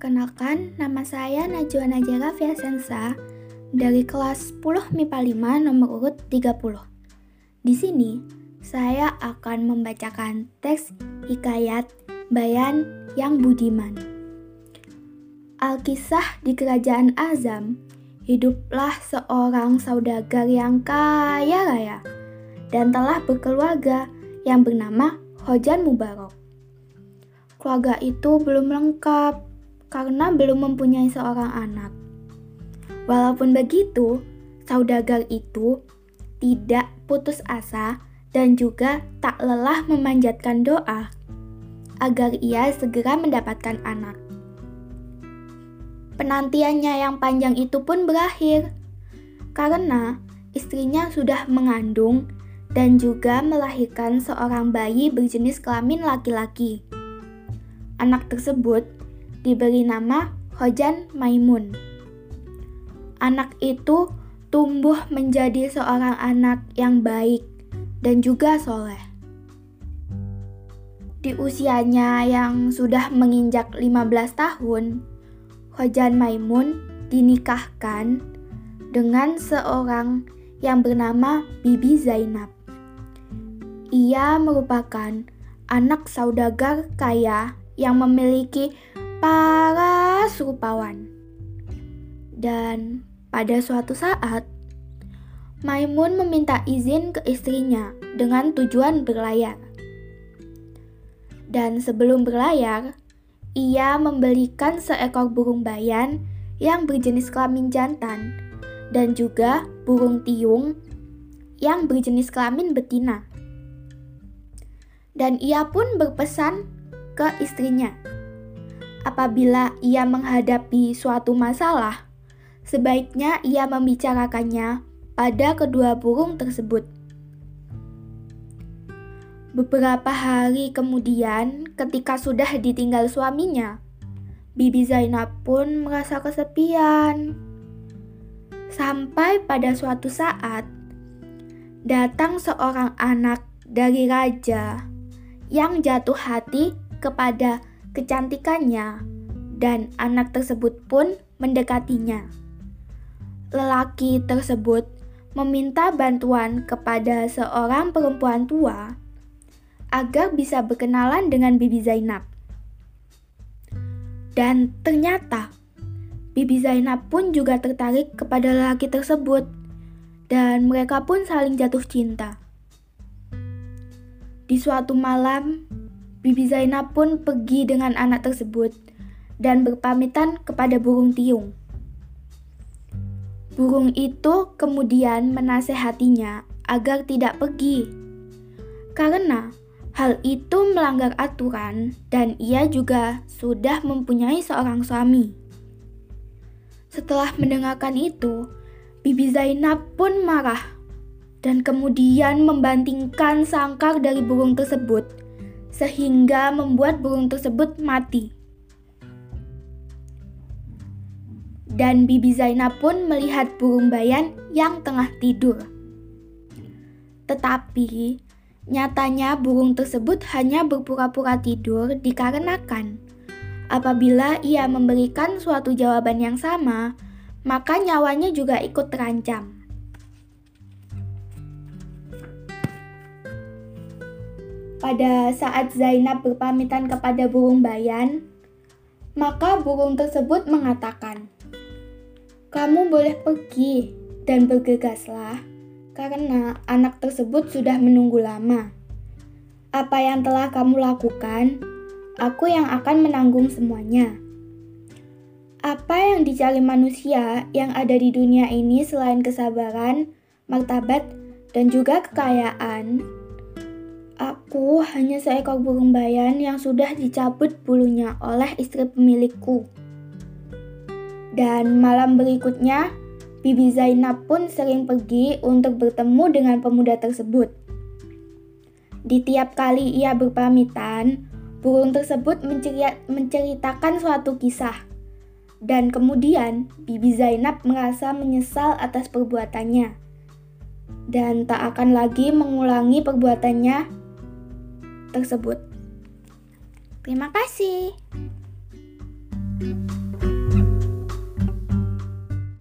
Perkenalkan, nama saya Najwa Najara Fiasensa dari kelas 10 MIPA 5 nomor urut 30. Di sini, saya akan membacakan teks hikayat Bayan yang Budiman. Alkisah di kerajaan Azam, hiduplah seorang saudagar yang kaya raya dan telah berkeluarga yang bernama Hojan Mubarok. Keluarga itu belum lengkap karena belum mempunyai seorang anak. Walaupun begitu, saudagar itu tidak putus asa dan juga tak lelah memanjatkan doa agar ia segera mendapatkan anak. Penantiannya yang panjang itu pun berakhir karena istrinya sudah mengandung dan juga melahirkan seorang bayi berjenis kelamin laki-laki. Anak tersebut diberi nama Hojan Maimun. Anak itu tumbuh menjadi seorang anak yang baik dan juga soleh. Di usianya yang sudah menginjak 15 tahun, Hojan Maimun dinikahkan dengan seorang yang bernama Bibi Zainab. Ia merupakan anak saudagar kaya yang memiliki para rupawan. Dan pada suatu saat, Maimun meminta izin ke istrinya dengan tujuan berlayar. Dan sebelum berlayar, ia membelikan seekor burung bayan yang berjenis kelamin jantan dan juga burung tiung yang berjenis kelamin betina. Dan ia pun berpesan ke istrinya. Apabila ia menghadapi suatu masalah, sebaiknya ia membicarakannya pada kedua burung tersebut. Beberapa hari kemudian, ketika sudah ditinggal suaminya, Bibi Zainab pun merasa kesepian. Sampai pada suatu saat, datang seorang anak dari raja yang jatuh hati kepada kecantikannya, dan anak tersebut pun mendekatinya. Lelaki tersebut meminta bantuan kepada seorang perempuan tua agar bisa berkenalan dengan Bibi Zainab. Dan ternyata Bibi Zainab pun juga tertarik kepada lelaki tersebut dan mereka pun saling jatuh cinta. Di suatu malam, Bibi Zainab pun pergi dengan anak tersebut dan berpamitan kepada burung tiung. Burung itu kemudian menasehatinya agar tidak pergi, karena hal itu melanggar aturan dan ia juga sudah mempunyai seorang suami. Setelah mendengarkan itu, Bibi Zainab pun marah dan kemudian membantingkan sangkar dari burung tersebut sehingga membuat burung tersebut mati. Dan Bibi Zainab pun melihat burung bayan yang tengah tidur. Tetapi nyatanya burung tersebut hanya berpura-pura tidur dikarenakan apabila ia memberikan suatu jawaban yang sama, maka nyawanya juga ikut terancam. Pada saat Zainab berpamitan kepada burung bayan, maka burung tersebut mengatakan, "Kamu boleh pergi dan bergegaslah, karena anak tersebut sudah menunggu lama. Apa yang telah kamu lakukan, aku yang akan menanggung semuanya." Apa yang dicari manusia yang ada di dunia ini selain kesabaran, martabat, dan juga kekayaan? Aku hanya seekor burung bayan yang sudah dicabut bulunya oleh istri pemilikku. Dan malam berikutnya, Bibi Zainab pun sering pergi untuk bertemu dengan pemuda tersebut. Di tiap kali ia berpamitan, burung tersebut menceritakan suatu kisah. Dan kemudian Bibi Zainab merasa menyesal atas perbuatannya. Dan tak akan lagi mengulangi perbuatannya tersebut. Terima kasih. you.